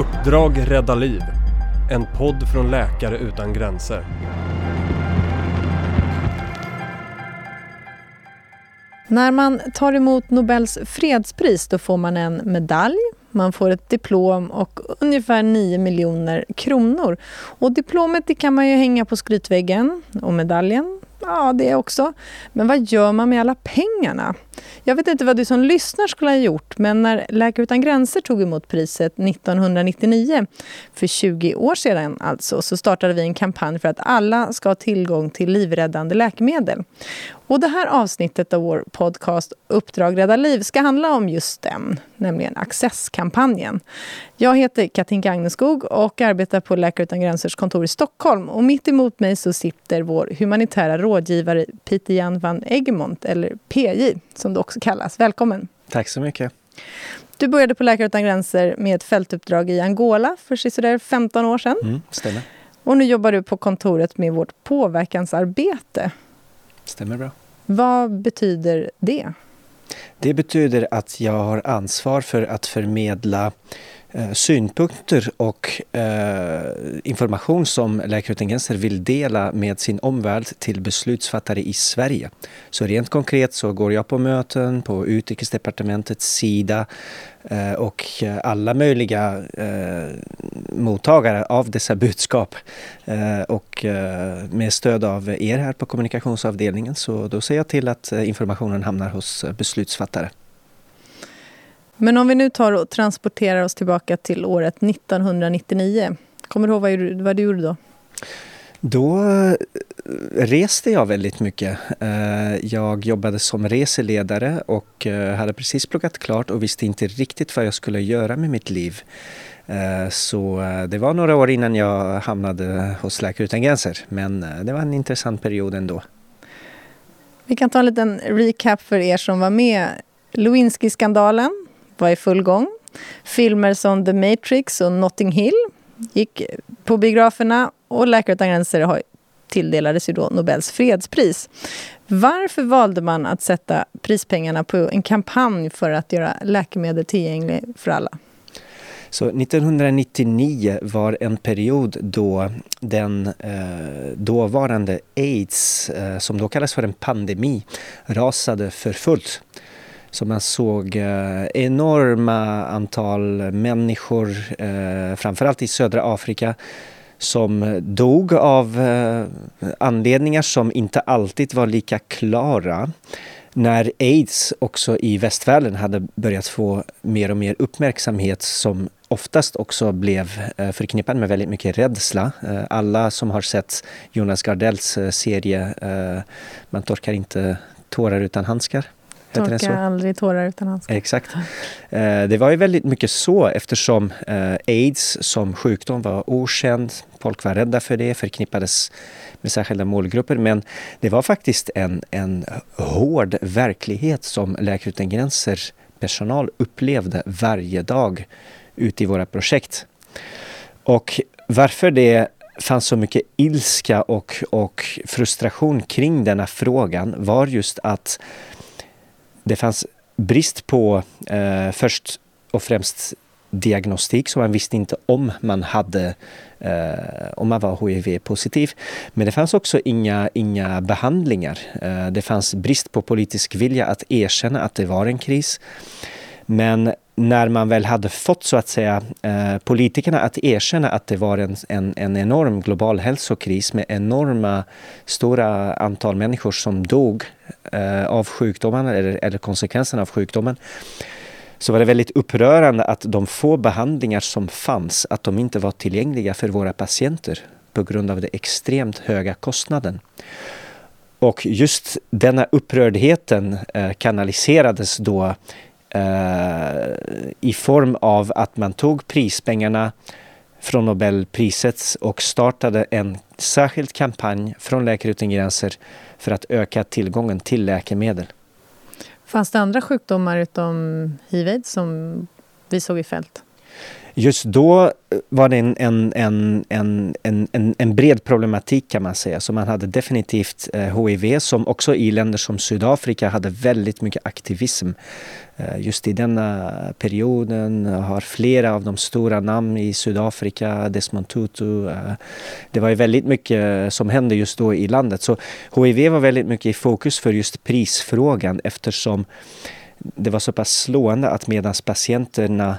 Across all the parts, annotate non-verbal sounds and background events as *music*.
Uppdrag rädda liv. En podd från Läkare utan gränser. När man tar emot Nobels fredspris då får man en medalj, man får ett diplom och ungefär 9 miljoner kronor. Och diplomet det kan man ju hänga på skrytväggen och medaljen, ja det också. Men vad gör man med alla pengarna? Jag vet inte vad du som lyssnar skulle ha gjort, men när Läkare utan gränser tog emot priset 1999, för 20 år sedan alltså, så startade vi en kampanj för att alla ska ha tillgång till livräddande läkemedel. Och det här avsnittet av vår podcast Uppdrag rädda liv ska handla om just den, nämligen Access-kampanjen. Jag heter Katinka Agneskog och arbetar på Läkare utan gränsers kontor i Stockholm. Och mitt emot mig så sitter vår humanitära rådgivare Peter Jan van Egmont, eller PJ som det också kallas. Välkommen! Tack så mycket. Du började på Läkare utan gränser med ett fältuppdrag i Angola för sådär 15 år sedan. Mm, stämmer. Och nu jobbar du på kontoret med vårt påverkansarbete. Stämmer bra. Vad betyder det? Det betyder att jag har ansvar för att förmedla Eh, synpunkter och eh, information som Läkare utan gränser vill dela med sin omvärld till beslutsfattare i Sverige. Så rent konkret så går jag på möten på Utrikesdepartementets sida eh, och eh, alla möjliga eh, mottagare av dessa budskap. Eh, och eh, med stöd av er här på kommunikationsavdelningen så då ser jag till att eh, informationen hamnar hos beslutsfattare. Men om vi nu tar och transporterar oss tillbaka till året 1999. Kommer du ihåg vad du, vad du gjorde då? Då reste jag väldigt mycket. Jag jobbade som reseledare och hade precis pluggat klart och visste inte riktigt vad jag skulle göra med mitt liv. Så det var några år innan jag hamnade hos Läkare utan gränser. Men det var en intressant period ändå. Vi kan ta en liten recap för er som var med. Lewinsky-skandalen var i full gång. Filmer som The Matrix och Notting Hill gick på biograferna och Läkare utan gränser tilldelades ju då Nobels fredspris. Varför valde man att sätta prispengarna på en kampanj för att göra läkemedel tillgängliga för alla? Så 1999 var en period då den eh, dåvarande aids, eh, som då kallas för en pandemi, rasade för fullt. Så man såg eh, enorma antal människor, eh, framförallt i södra Afrika, som dog av eh, anledningar som inte alltid var lika klara. När aids också i västvärlden hade börjat få mer och mer uppmärksamhet som oftast också blev eh, förknippad med väldigt mycket rädsla. Eh, alla som har sett Jonas Gardells eh, serie Man torkar inte tårar utan handskar Torka aldrig tårar utan handskar. Exakt. Det var ju väldigt mycket så eftersom aids som sjukdom var okänd. Folk var rädda för det, förknippades med särskilda målgrupper. Men det var faktiskt en, en hård verklighet som Läkare utan gränser personal upplevde varje dag ute i våra projekt. Och varför det fanns så mycket ilska och, och frustration kring denna frågan var just att det fanns brist på eh, först och främst diagnostik, så man visste inte om man hade eh, om man var hiv-positiv. Men det fanns också inga, inga behandlingar. Eh, det fanns brist på politisk vilja att erkänna att det var en kris. Men när man väl hade fått så att säga eh, politikerna att erkänna att det var en, en, en, enorm global hälsokris med enorma stora antal människor som dog eh, av sjukdomen eller, eller konsekvenserna av sjukdomen så var det väldigt upprörande att de få behandlingar som fanns, att de inte var tillgängliga för våra patienter på grund av den extremt höga kostnaden. Och just denna upprördheten eh, kanaliserades då eh, i form av att man tog prispengarna från Nobelpriset och startade en särskild kampanj från Läkare utan gränser för att öka tillgången till läkemedel. Fanns det andra sjukdomar utom hiv som vi såg i fält? Just då eh, var det en, en, en, en, en, en bred problematik kan man säga. Så man hade definitivt eh, HIV som också i länder som Sydafrika hade väldigt mycket aktivism. Eh, just i denna perioden har flera av de stora namn i Sydafrika, Desmond Tutu. Det var ju väldigt mycket som hände just då i landet. Så HIV var väldigt mycket i fokus för just prisfrågan eftersom det var så pass slående att medan patienterna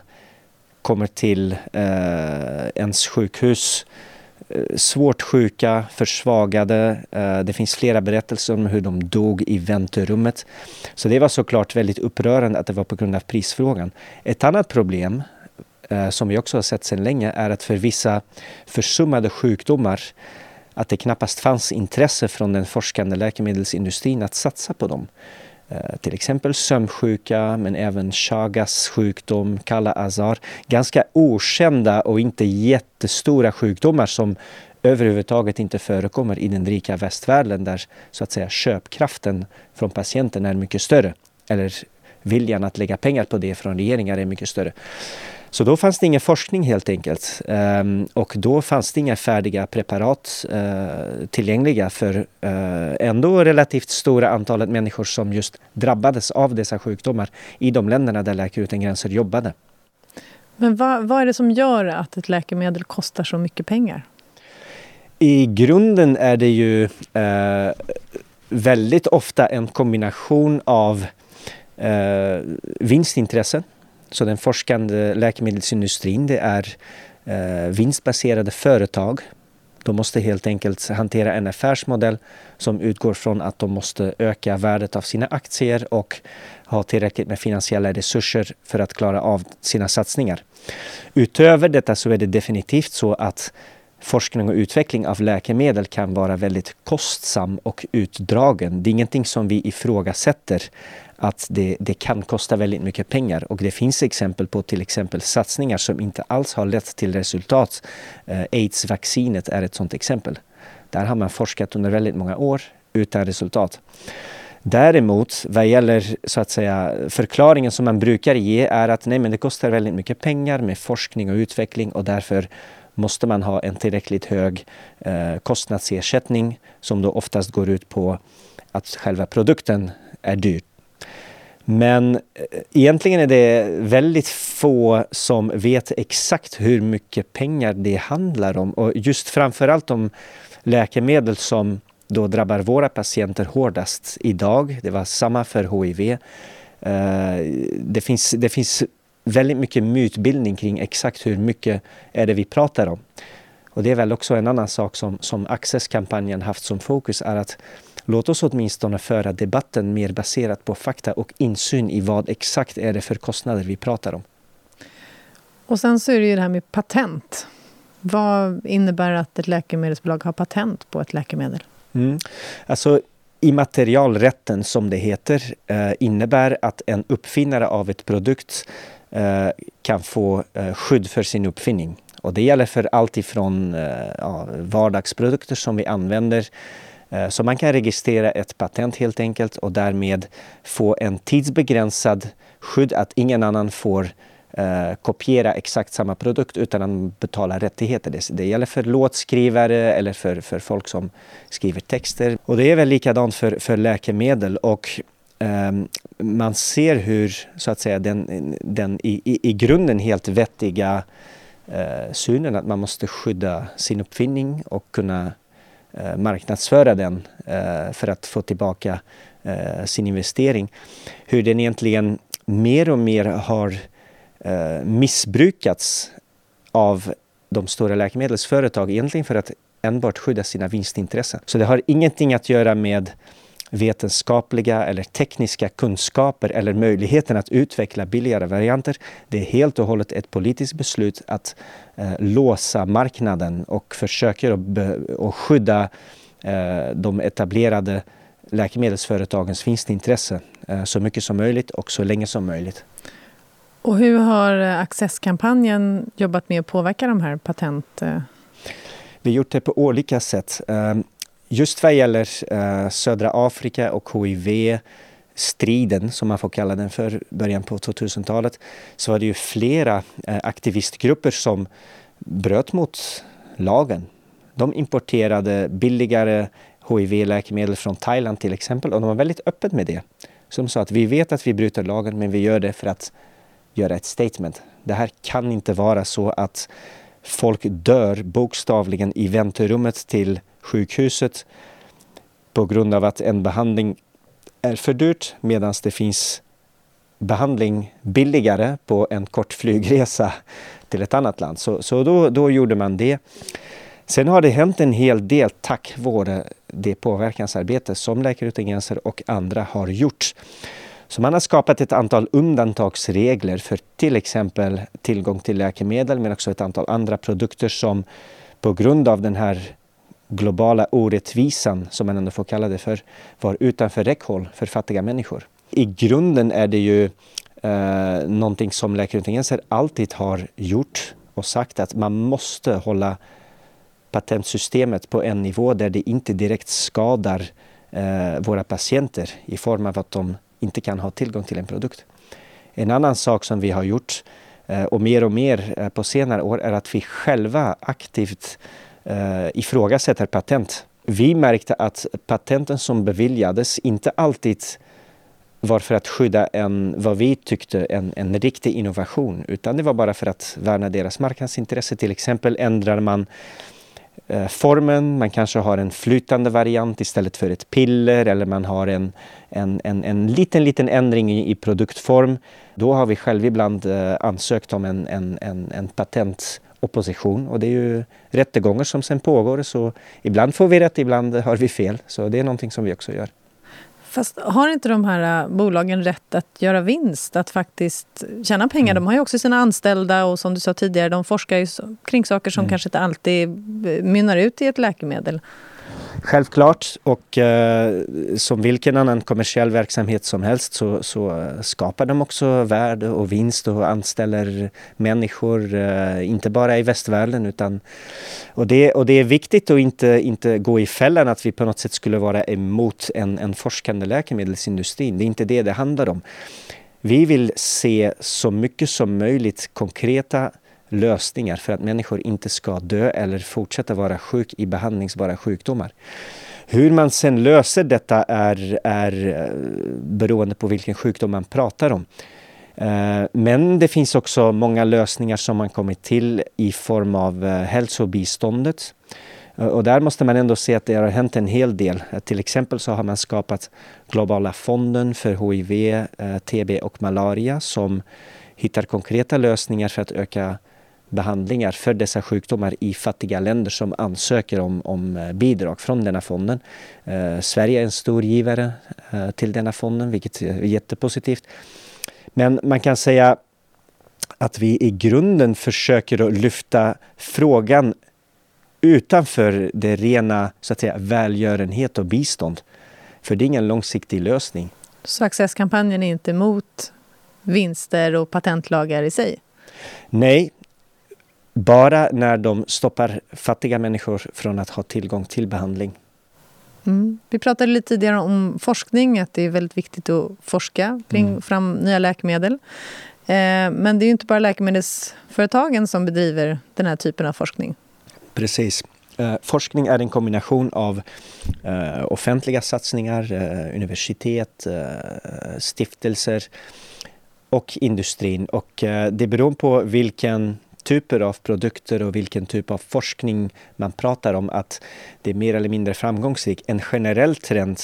kommer till eh, ens sjukhus eh, svårt sjuka, försvagade. Eh, det finns flera berättelser om hur de dog i väntrummet. Så det var såklart väldigt upprörande att det var på grund av prisfrågan. Ett annat problem eh, som vi också har sett sedan länge är att för vissa försummade sjukdomar att det knappast fanns intresse från den forskande läkemedelsindustrin att satsa på dem. Eh, till exempel sömnsjuka men även Chagas sjukdom, Kala Azar. Ganska okända och inte jättestora sjukdomar som överhuvudtaget inte förekommer i den rika västvärlden där så att säga köpkraften från patienten är mycket större. Eller viljan att lägga pengar på det från regeringar är mycket större. Så då fanns det ingen forskning helt enkelt. Um, och då fanns det inga färdiga preparat uh, tillgängliga för uh, ändå relativt stora antalet människor som just drabbades av dessa sjukdomar i de länderna där Läkare utan gränser jobbade. Men vad, vad är det som gör att ett läkemedel kostar så mycket pengar? I grunden är det ju uh, väldigt ofta en kombination av Eh, vinstintresse så den forskande läkemedelsindustrin det är eh, vinstbaserade företag. De måste helt enkelt hantera en affärsmodell som utgår från att de måste öka värdet av sina aktier och ha tillräckligt med finansiella resurser för att klara av sina satsningar. Utöver detta så är det definitivt så att forskning och utveckling av läkemedel kan vara väldigt kostsam och utdragen. Det är ingenting som vi ifrågasätter att det, det kan kosta väldigt mycket pengar och det finns exempel på till exempel satsningar som inte alls har lett till resultat. Eh, Aids-vaccinet är ett sådant exempel. Där har man forskat under väldigt många år utan resultat. Däremot vad gäller så att säga förklaringen som man brukar ge är att nej men det kostar väldigt mycket pengar med forskning och utveckling och därför måste man ha en tillräckligt hög eh, kostnadsersättning som då oftast går ut på att själva produkten är dyr. Men eh, egentligen är det väldigt få som vet exakt hur mycket pengar det handlar om och just framförallt om läkemedel som då drabbar våra patienter hårdast idag. Det var samma för HIV. Eh, det finns, det finns väldigt mycket mytbildning kring exakt hur mycket är det vi pratar om. Och det är väl också en annan sak som, som Access-kampanjen haft som fokus är att låt oss åtminstone föra debatten mer baserat på fakta och insyn i vad exakt är det för kostnader vi pratar om. Och sen så är det ju det här med patent. Vad innebär att ett läkemedelsbolag har patent på ett läkemedel? Mm. Alltså, immaterialrätten som det heter eh, innebär att en uppfinnare av ett produkt eh, kan få eh, skydd för sin uppfinning. Och det gäller för allt ifrån eh, ja, vardagsprodukter som vi använder eh, så man kan registrera ett patent helt enkelt och därmed få en tidsbegränsad skydd att ingen annan får eh, kopiera exakt samma produkt utan att betala rättigheter. Det, det gäller för låtskrivare eller för, för folk som skriver texter. Och det är väl likadant för, för läkemedel. Och eh, man ser hur så att säga, den, den i, i, i grunden helt vettiga eh, synen att man måste skydda sin uppfinning och kunna Eh, marknadsföra den eh, för att få tillbaka eh, sin investering. Hur den egentligen mer och mer har eh, missbrukats av de stora läkemedelsföretag egentligen för att enbart skydda sina vinstintressen. Så det har ingenting att göra med vetenskapliga eller tekniska kunskaper eller möjligheten att utveckla billigare varianter. Det är helt och hållet ett politiskt beslut att eh, låsa marknaden och försöker att skydda eh, de etablerade läkemedelsföretagens vinstintresse eh, så mycket som möjligt och så länge som möjligt. Och hur har Access-kampanjen jobbat med att påverka de här patent... Eh? Vi har gjort det på olika sätt. Just vad gäller eh, södra Afrika och HIV striden, som man får kalla den för, början på 2000-talet, så var det ju flera eh, aktivistgrupper som bröt mot lagen. De importerade billigare HIV-läkemedel från Thailand till exempel och de var väldigt öppet med det. Så de sa att vi vet att vi bryter lagen men vi gör det för att göra ett statement. Det här kan inte vara så att folk dör bokstavligen i väntrummet till sjukhuset på grund av att en behandling är för dyrt medan det finns behandling billigare på en kort flygresa till ett annat land. Så, så då, då gjorde man det. Sen har det hänt en hel del tack vare det påverkansarbete som Läkare utan gränser och andra har gjort. Så man har skapat ett antal undantagsregler för till exempel tillgång till läkemedel men också ett antal andra produkter som på grund av den här globala orättvisan, som man ändå får kalla det för, var utanför räckhåll för fattiga människor. I grunden är det ju eh, någonting som Läkare utan gränser alltid har gjort och sagt att man måste hålla patentsystemet på en nivå där det inte direkt skadar eh, våra patienter i form av att de inte kan ha tillgång till en produkt. En annan sak som vi har gjort eh, och mer och mer eh, på senare år är att vi själva aktivt eh, ifrågasätter patent. Vi märkte att patenten som beviljades inte alltid var för att skydda en, vad vi tyckte, en, en riktig innovation, utan det var bara för att värna deras marknadsintresse. Till exempel ändrar man eh, formen, man kanske har en flytande variant istället för ett piller eller man har en, en, en, en liten, liten ändring i, i produktform. Då har vi själva ibland eh, ansökt om en, en, en, en patentopposition och det är ju rättegångar som sen pågår så ibland får vi rätt, ibland har vi fel. Så det är någonting som vi också gör. Fast har inte de här äh, bolagen rätt att göra vinst, att faktiskt tjäna pengar? Mm. De har ju också sina anställda och som du sa tidigare, de forskar ju kring saker som mm. kanske inte alltid äh, mynnar ut i ett läkemedel. Självklart och eh, som vilken annan kommersiell verksamhet som helst så, så, eh, skapar de också värde och vinst och anställer människor, eh, inte bara i västvärlden utan och det, och det är viktigt att inte, inte gå i fällan att vi på något sätt skulle vara emot en, en forskande läkemedelsindustri. Det är inte det det handlar om. Vi vill se så mycket som möjligt konkreta lösningar för att människor inte ska dö eller fortsätta vara sjuk i behandlingsbara sjukdomar. Hur man sen löser detta är, är eh, beroende på vilken sjukdom man pratar om. Eh, men det finns också många lösningar som man kommit till i form av eh, hälsobiståndet. Och där måste man ändå se att det har hänt en hel del. Till exempel så har man skapat Globala fonden för HIV, TB och malaria som hittar konkreta lösningar för att öka behandlingar för dessa sjukdomar i fattiga länder som ansöker om, om eh, bidrag från denna fonden. Eh, Sverige är en stor givare eh, till denna fonden, vilket är jättepositivt. Men man kan säga att vi i grunden försöker att lyfta frågan utanför det rena så att säga, välgörenhet och bistånd. För det är ingen långsiktig lösning. Så Access-kampanjen är inte emot vinster och patentlagar i sig? Nej, bara när de stoppar fattiga människor från att ha tillgång till behandling. Mm. Vi pratade lite tidigare om forskning, att det är väldigt viktigt att forska kring mm. fram nya läkemedel. Eh, men det är inte bara läkemedelsföretagen som bedriver den här typen av forskning. Precis. Eh, forskning är en kombination av eh, offentliga satsningar, eh, universitet, eh, stiftelser och industrin. Och eh, det beror på vilken typer av produkter och vilken typ av forskning man pratar om, att det är mer eller mindre framgångsrikt. En generell trend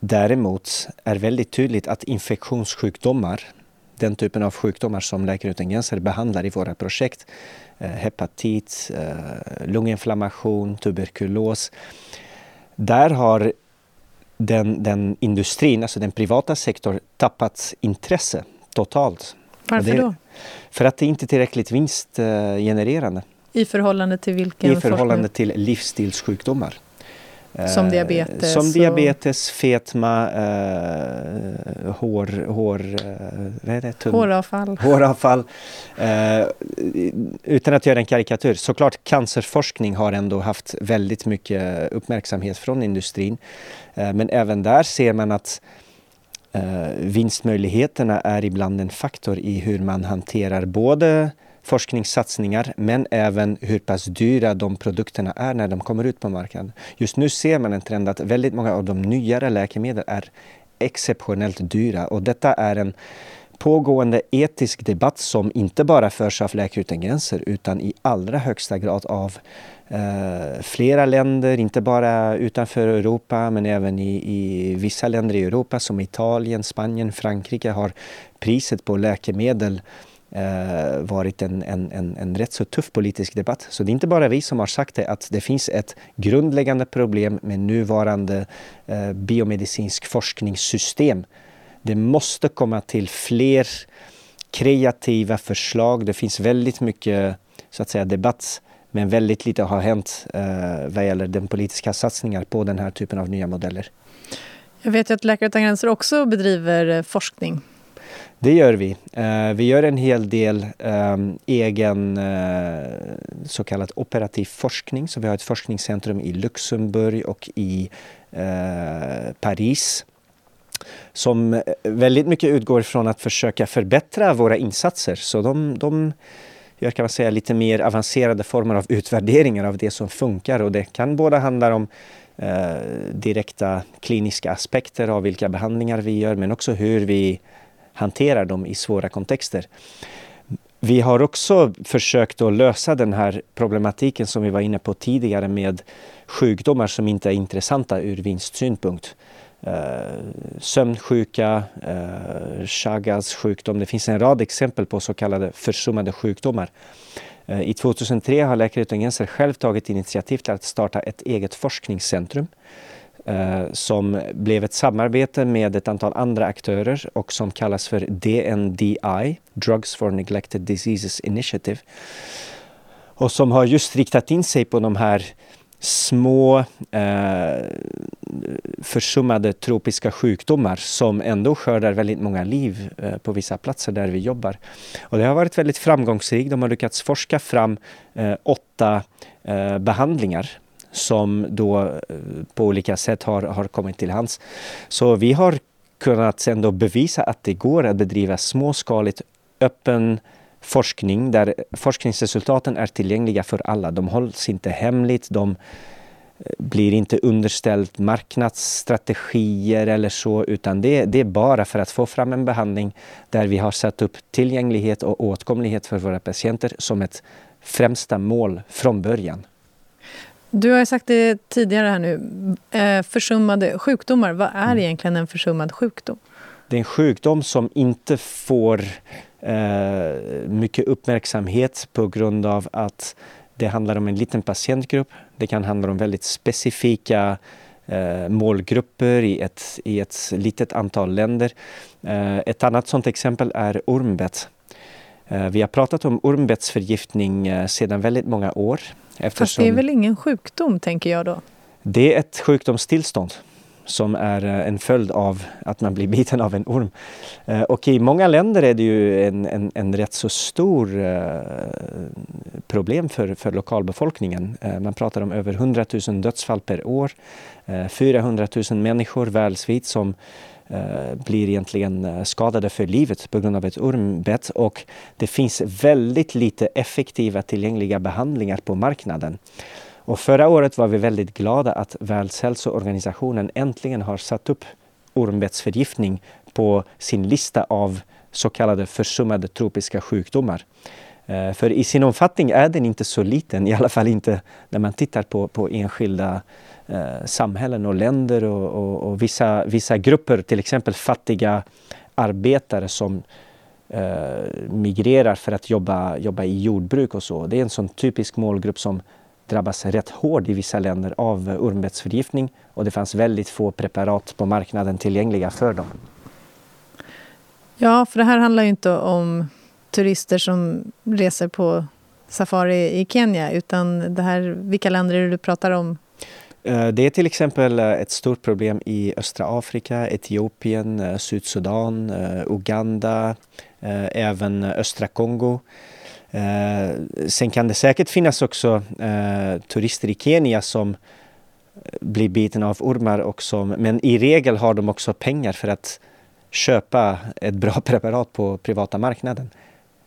däremot är väldigt tydligt att infektionssjukdomar, den typen av sjukdomar som Läkare utan gränser behandlar i våra projekt, eh, hepatit, eh, lunginflammation, tuberkulos. Där har den, den industrin, alltså den privata sektorn, tappat intresse totalt. Varför det, då? För att det inte är tillräckligt vinstgenererande. I förhållande till vilken I förhållande till livsstilssjukdomar. Som eh, diabetes? Som diabetes, och... fetma, eh, hår, hår, eh, håravfall. håravfall. Eh, utan att göra en karikatyr, såklart cancerforskning har ändå haft väldigt mycket uppmärksamhet från industrin. Eh, men även där ser man att Eh, vinstmöjligheterna är ibland en faktor i hur man hanterar både forskningssatsningar men även hur pass dyra de produkterna är när de kommer ut på marknaden. Just nu ser man en trend att väldigt många av de nyare läkemedel är exceptionellt dyra och detta är en pågående etisk debatt som inte bara förs av Läkare utan gränser utan i allra högsta grad av eh, flera länder, inte bara utanför Europa men även i, i, vissa länder i Europa som Italien, Spanien, Frankrike har priset på läkemedel eh, varit en, en, en, en rätt så tuff politisk debatt. Så det är inte bara vi som har sagt det, att det finns ett grundläggande problem med nuvarande eh, biomedicinsk forskningssystem det måste komma till fler kreativa förslag. Det finns väldigt mycket så att säga, debatt men väldigt lite har hänt eh, vad gäller den politiska satsningar på den här typen av nya modeller. Jag vet ju att Läkare utan gränser också bedriver eh, forskning. Det gör vi. Eh, vi gör en hel del eh, egen eh, så kallad operativ forskning. Så vi har ett forskningscentrum i Luxemburg och i Paris som väldigt mycket utgår från att försöka förbättra våra insatser. Så de, de gör kan man säga, lite mer avancerade former av utvärderingar av det som funkar och det kan både handla om eh, direkta kliniska aspekter av vilka behandlingar vi gör men också hur vi hanterar dem i svåra kontexter. Vi har också försökt att lösa den här problematiken som vi var inne på tidigare med sjukdomar som inte är intressanta ur vinstsynpunkt eh, sömnsjuka, eh, Chagas sjukdom. Det finns en rad exempel på så kallade försummade sjukdomar. Eh, I 2003 har Läkare utan gränser själv tagit initiativ till att starta ett eget forskningscentrum eh, som blev ett samarbete med ett antal andra aktörer och som kallas för DNDI, Drugs for Neglected Diseases Initiative och som har just riktat in sig på de här små eh, försummade tropiska sjukdomar som ändå skördar väldigt många liv eh, på vissa platser där vi jobbar. Och det har varit väldigt framgångsrikt. De har lyckats forska fram eh, åtta eh, behandlingar som då eh, på olika sätt har, har kommit till hands. Så vi har kunnat ändå bevisa att det går att bedriva småskaligt öppen forskning där forskningsresultaten är tillgängliga för alla. De hålls inte hemligt, de eh, blir inte underställt marknadsstrategier eller så, utan det, det, är bara för att få fram en behandling där vi har satt upp tillgänglighet och åtkomlighet för våra patienter som ett främsta mål från början. Du har sagt det tidigare här nu, eh, försummade sjukdomar. Vad är mm. egentligen en försummad sjukdom? Det är en sjukdom som inte får mycket uppmärksamhet på grund av att det handlar om en liten patientgrupp. Det kan handla om väldigt specifika eh, målgrupper i ett, i ett litet antal länder. Eh, ett annat sådant exempel är ormbett. Eh, vi har pratat om ormbettsförgiftning eh, sedan väldigt många år. Fast det är väl ingen sjukdom, tänker jag då? Det är ett sjukdomstillstånd som är eh, en följd av att man blir biten av en orm. Eh, och i många länder är det ju en, en, en rätt så stor eh, problem för, för lokalbefolkningen. Man pratar om över 100 000 dödsfall per år. 400 000 människor världsvitt som blir egentligen skadade för livet på grund av ett ormbett och det finns väldigt lite effektiva tillgängliga behandlingar på marknaden. Och förra året var vi väldigt glada att Världshälsoorganisationen äntligen har satt upp ormbettsförgiftning på sin lista av så kallade försummade tropiska sjukdomar. Eh, för i sin omfattning är den inte så liten, i alla fall inte när man tittar på, på enskilda eh, samhällen och länder och, och, och, vissa, vissa grupper, till exempel fattiga arbetare som eh, migrerar för att jobba, jobba i jordbruk och så. Det är en sån typisk målgrupp som drabbas rätt hårt i vissa länder av ormbettsförgiftning och det fanns väldigt få preparat på marknaden tillgängliga för dem. Ja, för det här handlar ju inte om turister som reser på safari i Kenya utan det här, vilka länder är det du pratar om? Eh, det är till exempel eh, ett stort problem i östra Afrika, Etiopien, eh, Sydsudan, Uganda, även östra Kongo. Eh, sen kan det säkert finnas också eh, turister i Kenya som eh, blir biten av ormar och som, men i regel har de också pengar för att köpa ett bra *laughs* preparat på privata marknaden.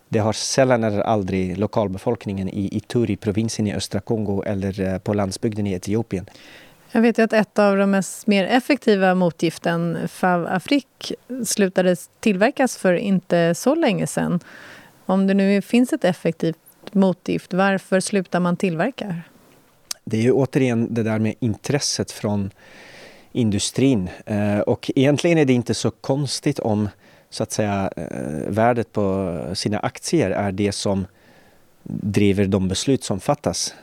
Det har sällan eller aldrig lokalbefolkningen i Ituri-provinsen i östra Kongo eller eh, på landsbygden i Etiopien. Jag vet ju att ett av de mest mer effektiva motgiften, Fav Afrik, slutade tillverkas för inte så länge sedan. Om det nu finns ett effektivt motgift, varför slutar man tillverka? Det är ju återigen det där med intresset från industrin. Eh, och egentligen är det inte så konstigt om så att säga eh, värdet på sina aktier är det som driver de beslut som fattas.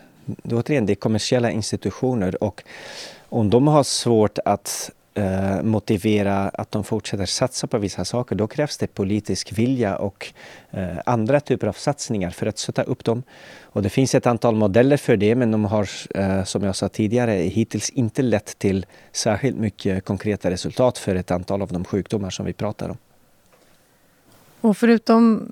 Återigen, det är kommersiella institutioner och om de har svårt att eh, motivera att de fortsätter satsa på vissa saker, då krävs det politisk vilja och eh, andra typer av satsningar för att sätta upp dem. Och det finns ett antal modeller för det, men de har, eh, som jag sa tidigare, hittills inte lett till särskilt mycket konkreta resultat för ett antal av de sjukdomar som vi pratar om. Och förutom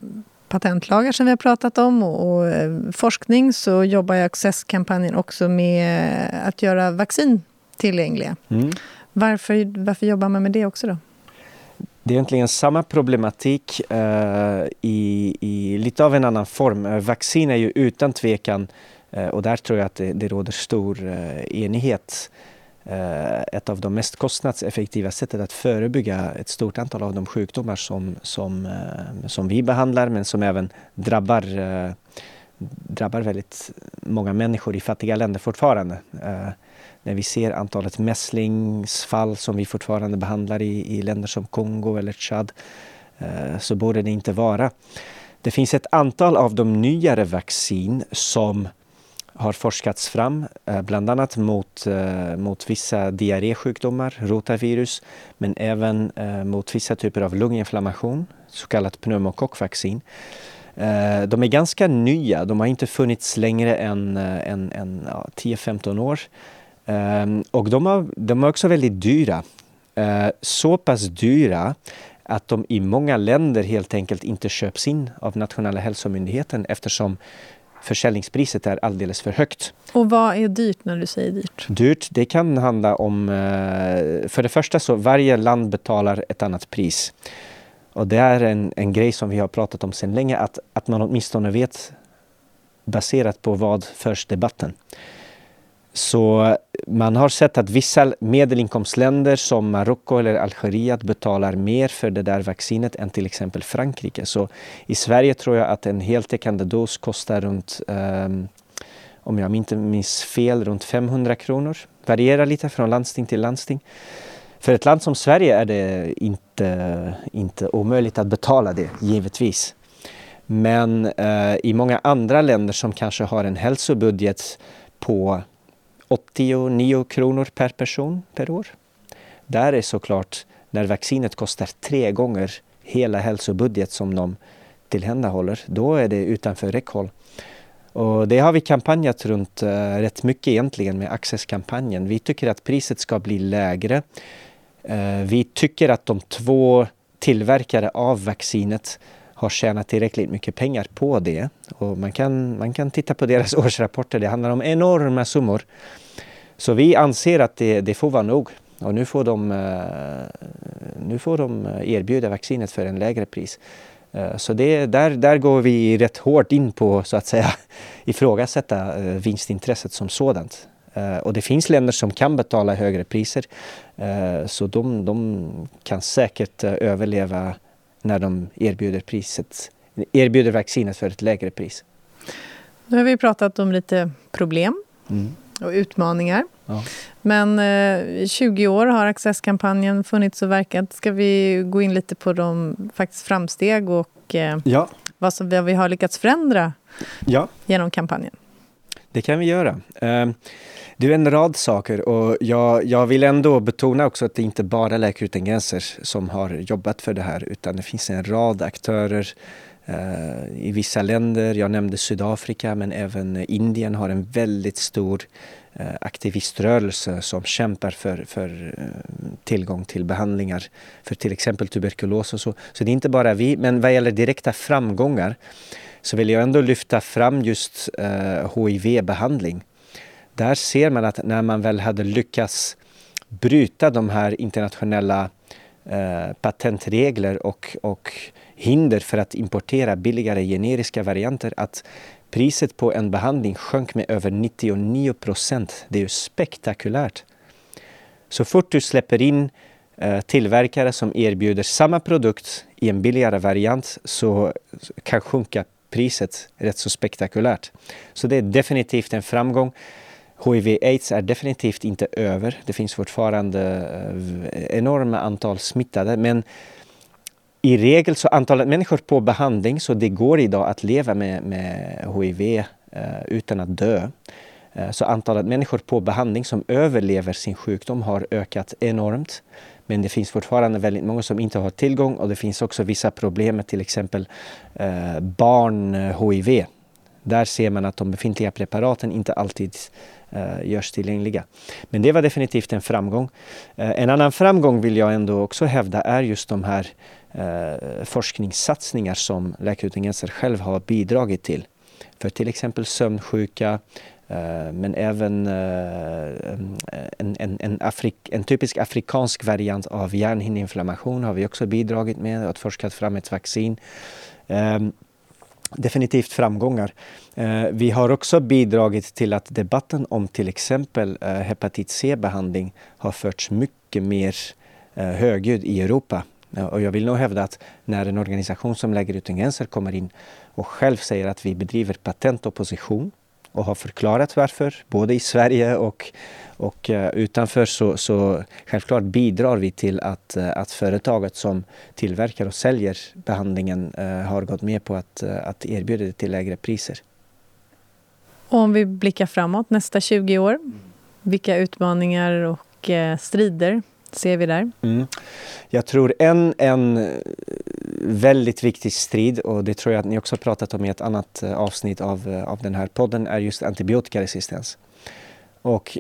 patentlagar som vi har pratat om och, och eh, forskning så jobbar Access-kampanjen också med att göra vaccin tillgängliga. Mm. Varför, varför jobbar man med det också då? Det är egentligen samma problematik eh, i, i, lite av en annan form. Eh, vaccin är ju utan tvekan, eh, och där tror jag att det, det råder stor eh, enighet, eh, ett av de mest kostnadseffektiva sättet att förebygga ett stort antal av de sjukdomar som, som, som vi behandlar men som även drabbar, drabbar väldigt många människor i fattiga länder fortfarande eh, när vi ser antalet mässlingsfall som vi fortfarande behandlar i, i länder som Kongo eller Tchad eh, så borde det inte vara. Det finns ett antal av de nyare vaccin som har forskats fram, eh, bland annat mot, eh, mot vissa diarrésjukdomar, rotavirus, men även eh, mot vissa typer av lunginflammation, så kallat pneumokockvaccin. De är ganska nya, de har inte funnits längre än, än, än ja, 10-15 år. Um, och de, har, de är också väldigt dyra. Uh, så pass dyra att de i många länder helt enkelt inte köps in av nationella hälsomyndigheten eftersom försäljningspriset är alldeles för högt. Och vad är dyrt när du säger dyrt? Dyrt, det kan handla om... För det första så varje land betalar ett annat pris. Och det är en, en grej som vi har pratat om sedan länge, att, att man åtminstone vet baserat på vad förs debatten. Så man har sett att vissa medelinkomstländer som Marocko eller Algeriet betalar mer för det där vaccinet än till exempel Frankrike. Så i Sverige tror jag att en heltäckande dos kostar runt, um, om jag inte minns fel, runt 500 kronor. Varierar lite från landsting till landsting. För ett land som Sverige är det inte, inte omöjligt att betala det, givetvis. Men eh, i många andra länder som kanske har en hälsobudget på 89 kronor per person per år. Där är såklart när vaccinet kostar tre gånger hela hälsobudget som de tillhandahåller, då är det utanför räckhåll. Och det har vi kampanjat runt eh, rätt mycket egentligen med Access-kampanjen. Vi tycker att priset ska bli lägre. Eh, vi tycker att de två tillverkare av vaccinet har tjänat tillräckligt mycket pengar på det. Och man, kan, man kan titta på deras *laughs* årsrapporter, det handlar om enorma summor. Så vi anser att det, det får vara nog. Och nu får, de, eh, nu får de eh, erbjuda vaccinet för en lägre pris. Så det, där, där går vi rätt hårt in på så att säga *laughs* ifrågasätta vinstintresset som sådant. Och det finns länder som kan betala högre priser så de, de kan säkert överleva när de erbjuder, priset, erbjuder vaccinet för ett lägre pris. Nu har vi pratat om lite problem mm. och utmaningar. Ja. Men eh, 20 år har Access-kampanjen funnits och verkat. Ska vi gå in lite på de faktiskt framsteg och eh, ja. vad, som, vi har lyckats förändra ja. genom kampanjen? Det kan vi göra. Det är en rad saker och jag, jag vill ändå betona också att det inte bara Läkare utan gränser som har jobbat för det här utan det finns en rad aktörer eh, i vissa länder. Jag nämnde Sydafrika men även Indien har en väldigt stor eh, aktiviströrelse som kämpar för, för eh, tillgång till behandlingar för till exempel tuberkulos och så. Så det är inte bara vi, men vad gäller direkta framgångar så vill jag ändå lyfta fram just HIV-behandling där ser man att när man väl hade lyckats bryta de här internationella eh, patentregler och, och hinder för att importera billigare generiska varianter att priset på en behandling sjönk med över 99 procent. Det är ju spektakulärt. Så fort du släpper in eh, tillverkare som erbjuder samma produkt i en billigare variant så kan sjunka priset rätt så spektakulärt. Så det är definitivt en framgång. HIV-aids är definitivt inte över. Det finns fortfarande eh, enorma antal smittade men i regel så antalet människor på behandling så det går idag att leva med, med HIV eh, utan att dö. Eh, så antalet människor på behandling som överlever sin sjukdom har ökat enormt. Men det finns fortfarande väldigt många som inte har tillgång och det finns också vissa problem med till exempel barn-HIV. Där ser man att de befintliga preparaten inte alltid eh, görs tillgängliga. Men det var definitivt en framgång. Eh, en annan framgång vill jag ändå också hävda är just de här eh, forskningssatsningar som Läkare utan gränser själv har bidragit till. För till exempel sömnsjuka, eh, men även eh, en, en, en, Afrik, en, typisk afrikansk variant av hjärnhinneinflammation har vi också bidragit med och forskat fram ett vaccin. Ehm, Definitivt framgångar. Eh, vi har också bidragit till att debatten om till exempel eh, hepatit C-behandling har förts mycket mer eh, högljudd i Europa. Eh, och jag vill nog hävda att när en organisation som Läkare utan gränser kommer in och själv säger att vi bedriver patentopposition och har förklarat varför, både i Sverige och, och uh, utanför så, så självklart bidrar vi till att, uh, att företaget som tillverkar och säljer behandlingen uh, har gått med på att, att erbjuda det till lägre priser. Och om vi blickar framåt nästa 20 år, vilka utmaningar och strider ser vi där? Mm. Jag tror en, en väldigt viktig strid och det tror jag att ni också pratat om i ett annat eh, avsnitt av, eh, av den här podden är just antibiotikaresistens. Och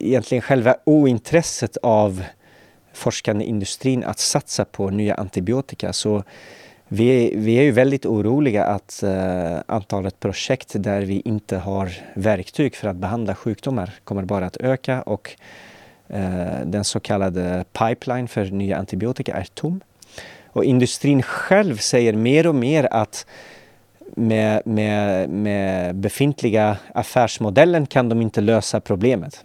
egentligen själva ointresset av forskande industrin att satsa på nya antibiotika. Så vi, vi är ju väldigt oroliga att uh, antalet projekt där vi inte har verktyg för att behandla sjukdomar kommer bara att öka och uh, den så kallade pipeline för nya antibiotika är tom. Och industrin själv säger mer och mer att med, med, med befintliga affärsmodellen kan de inte lösa problemet.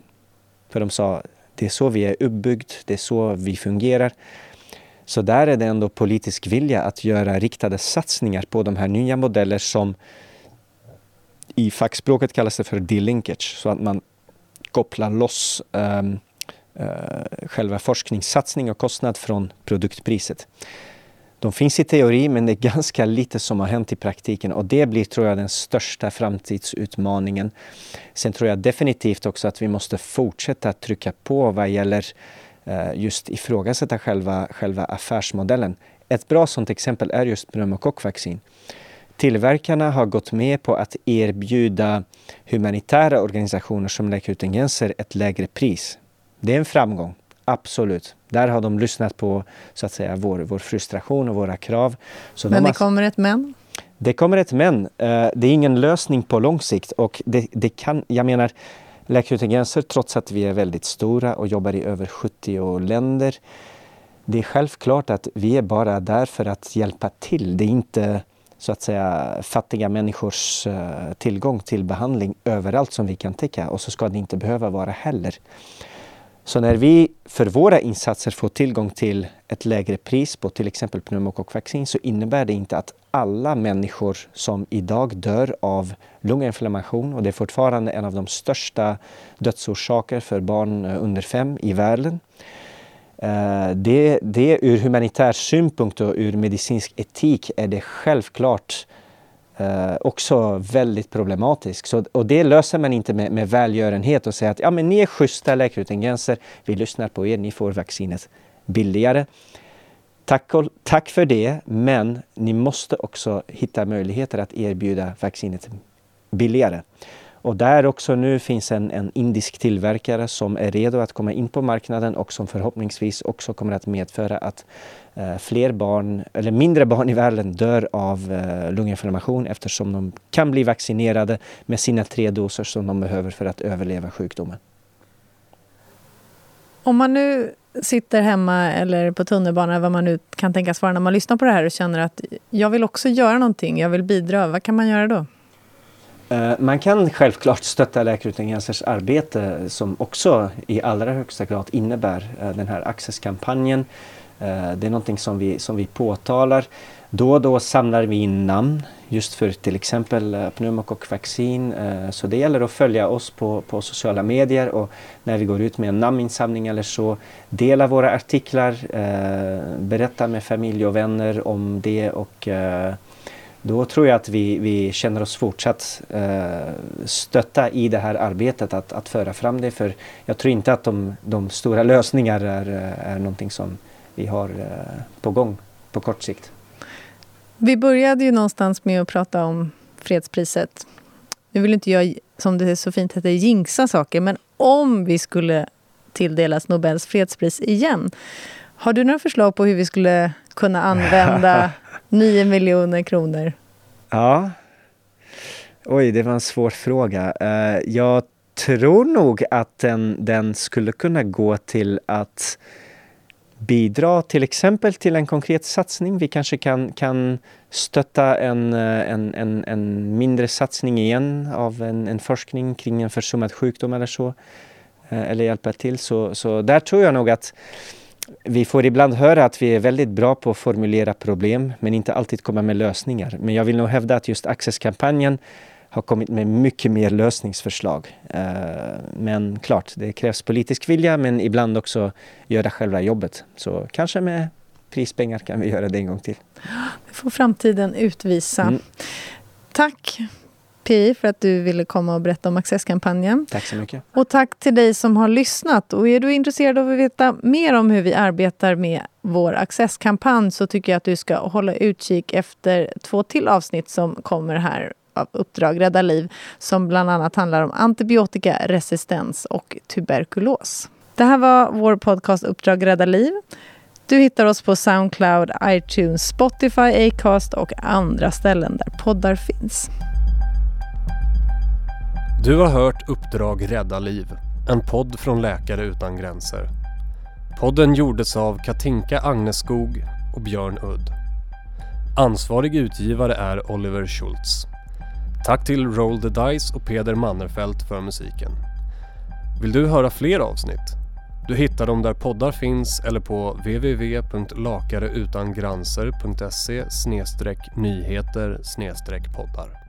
För de sa, det är så vi är uppbyggt, det är så vi fungerar. Så där är det ändå politisk vilja att göra riktade satsningar på de här nya modeller som i fackspråket kallas det för delinkage, så att man kopplar loss um, uh, själva forskningssatsning och kostnad från produktpriset. De finns i teori men det är *laughs* ganska lite som har hänt i praktiken och det blir tror jag den största framtidsutmaningen. Sen tror jag definitivt också att vi måste fortsätta trycka på vad gäller eh, just ifrågasätta själva, själva affärsmodellen. Ett bra sådant exempel är just pneumokockvaccin. Tillverkarna har gått med på att erbjuda humanitära organisationer som Läkare utan gränser ett lägre pris. Det är en framgång. Absolut. Där har de lyssnat på så att säga, vår, vår frustration och våra krav. Så men det har... kommer ett men? Det kommer ett men. Eh, det är ingen lösning på lång sikt. Och det, det kan, jag menar, Läkare utan gränser, trots att vi är väldigt stora och jobbar i över 70 länder, det är självklart att vi är bara där för att hjälpa till. Det är inte så att säga fattiga människors uh, tillgång till behandling överallt som vi kan täcka och så ska det inte behöva vara heller. Så när vi för våra insatser får tillgång till ett lägre pris på till exempel pneumokockvaccin så innebär det inte att alla människor som idag dör av lunginflammation och det är fortfarande en av de största dödsorsaker för barn eh, under fem i världen. Eh, det, det ur humanitär synpunkt och ur medicinsk etik är det självklart eh, också väldigt problematisk. Så, och det löser man inte med, med välgörenhet och säga att ja, men ni är schyssta Läkare utan gränser, vi lyssnar på er, ni får vaccinet billigare. Tack, och, tack för det, men ni måste också hitta möjligheter att erbjuda vaccinet billigare. Och där också nu finns en, en indisk tillverkare som är redo att komma in på marknaden och som förhoppningsvis också kommer att medföra att eh, fler barn, eller mindre barn i världen dör av eh, lunginflammation eftersom de kan bli vaccinerade med sina tre doser som de behöver för att överleva sjukdomen. Om man nu sitter hemma eller på tunnelbanan, vad man nu kan tänkas vara när man lyssnar på det här och känner att jag vill också göra någonting, jag vill bidra, vad kan man göra då? Eh, man kan självklart stötta Läkare utan gränsers arbete som också i allra högsta grad innebär eh, den här Access-kampanjen. Eh, det är någonting som vi, som vi påtalar. Då och då samlar vi in namn just för till exempel pneumokockvaccin. Så det gäller att följa oss på, på sociala medier och när vi går ut med en namninsamling eller så dela våra artiklar, berätta med familj och vänner om det och då tror jag att vi, vi känner oss fortsatt eh, stötta i det här arbetet att, att föra fram det. För jag tror inte att de, de stora lösningar är, är någonting som vi har eh, på gång på kort sikt. Vi började ju någonstans med att prata om fredspriset. Nu vill inte jag, som det så fint heter, jinxa saker, men om vi skulle tilldelas Nobels fredspris igen, har du några förslag på hur vi skulle kunna använda *laughs* 9 miljoner kronor. Ja. Oj, det var en svår fråga. Eh, jag tror nog att den, den skulle kunna gå till att bidra till exempel till en konkret satsning. Vi kanske kan, kan stötta en, eh, en, en, en mindre satsning igen av en, en forskning kring en försummad sjukdom eller så. Eh, eller hjälpa till. Så, så där tror jag nog att vi får ibland höra att vi är väldigt bra på att formulera problem men inte alltid komma med lösningar. Men jag vill nog hävda att just Access-kampanjen har kommit med mycket mer lösningsförslag. Eh, men klart, det krävs politisk vilja men ibland också göra själva jobbet. Så kanske med prispengar kan vi göra det en gång till. Det får framtiden utvisa. Mm. Tack PI för att du ville komma och berätta om Accesskampanjen. Tack så mycket. Och tack till dig som har lyssnat. Och är du intresserad av att veta mer om hur vi arbetar med vår Accesskampanj så tycker jag att du ska hålla utkik efter två till avsnitt som kommer här av Uppdrag Rädda Liv som bland annat handlar om antibiotikaresistens och tuberkulos. Det här var vår podcast Uppdrag Rädda Liv. Du hittar oss på Soundcloud, iTunes, Spotify, Acast och andra ställen där poddar finns. Du har hört Uppdrag Rädda Liv, en podd från Läkare Utan Gränser. Podden gjordes av Katinka Agneskog och Björn Udd. Ansvarig utgivare är Oliver Schultz. Tack till Roll the Dice och Peder Mannerfelt för musiken. Vill du höra fler avsnitt? Du hittar dem där poddar finns eller på www.lakareutangranser.se nyheter poddar.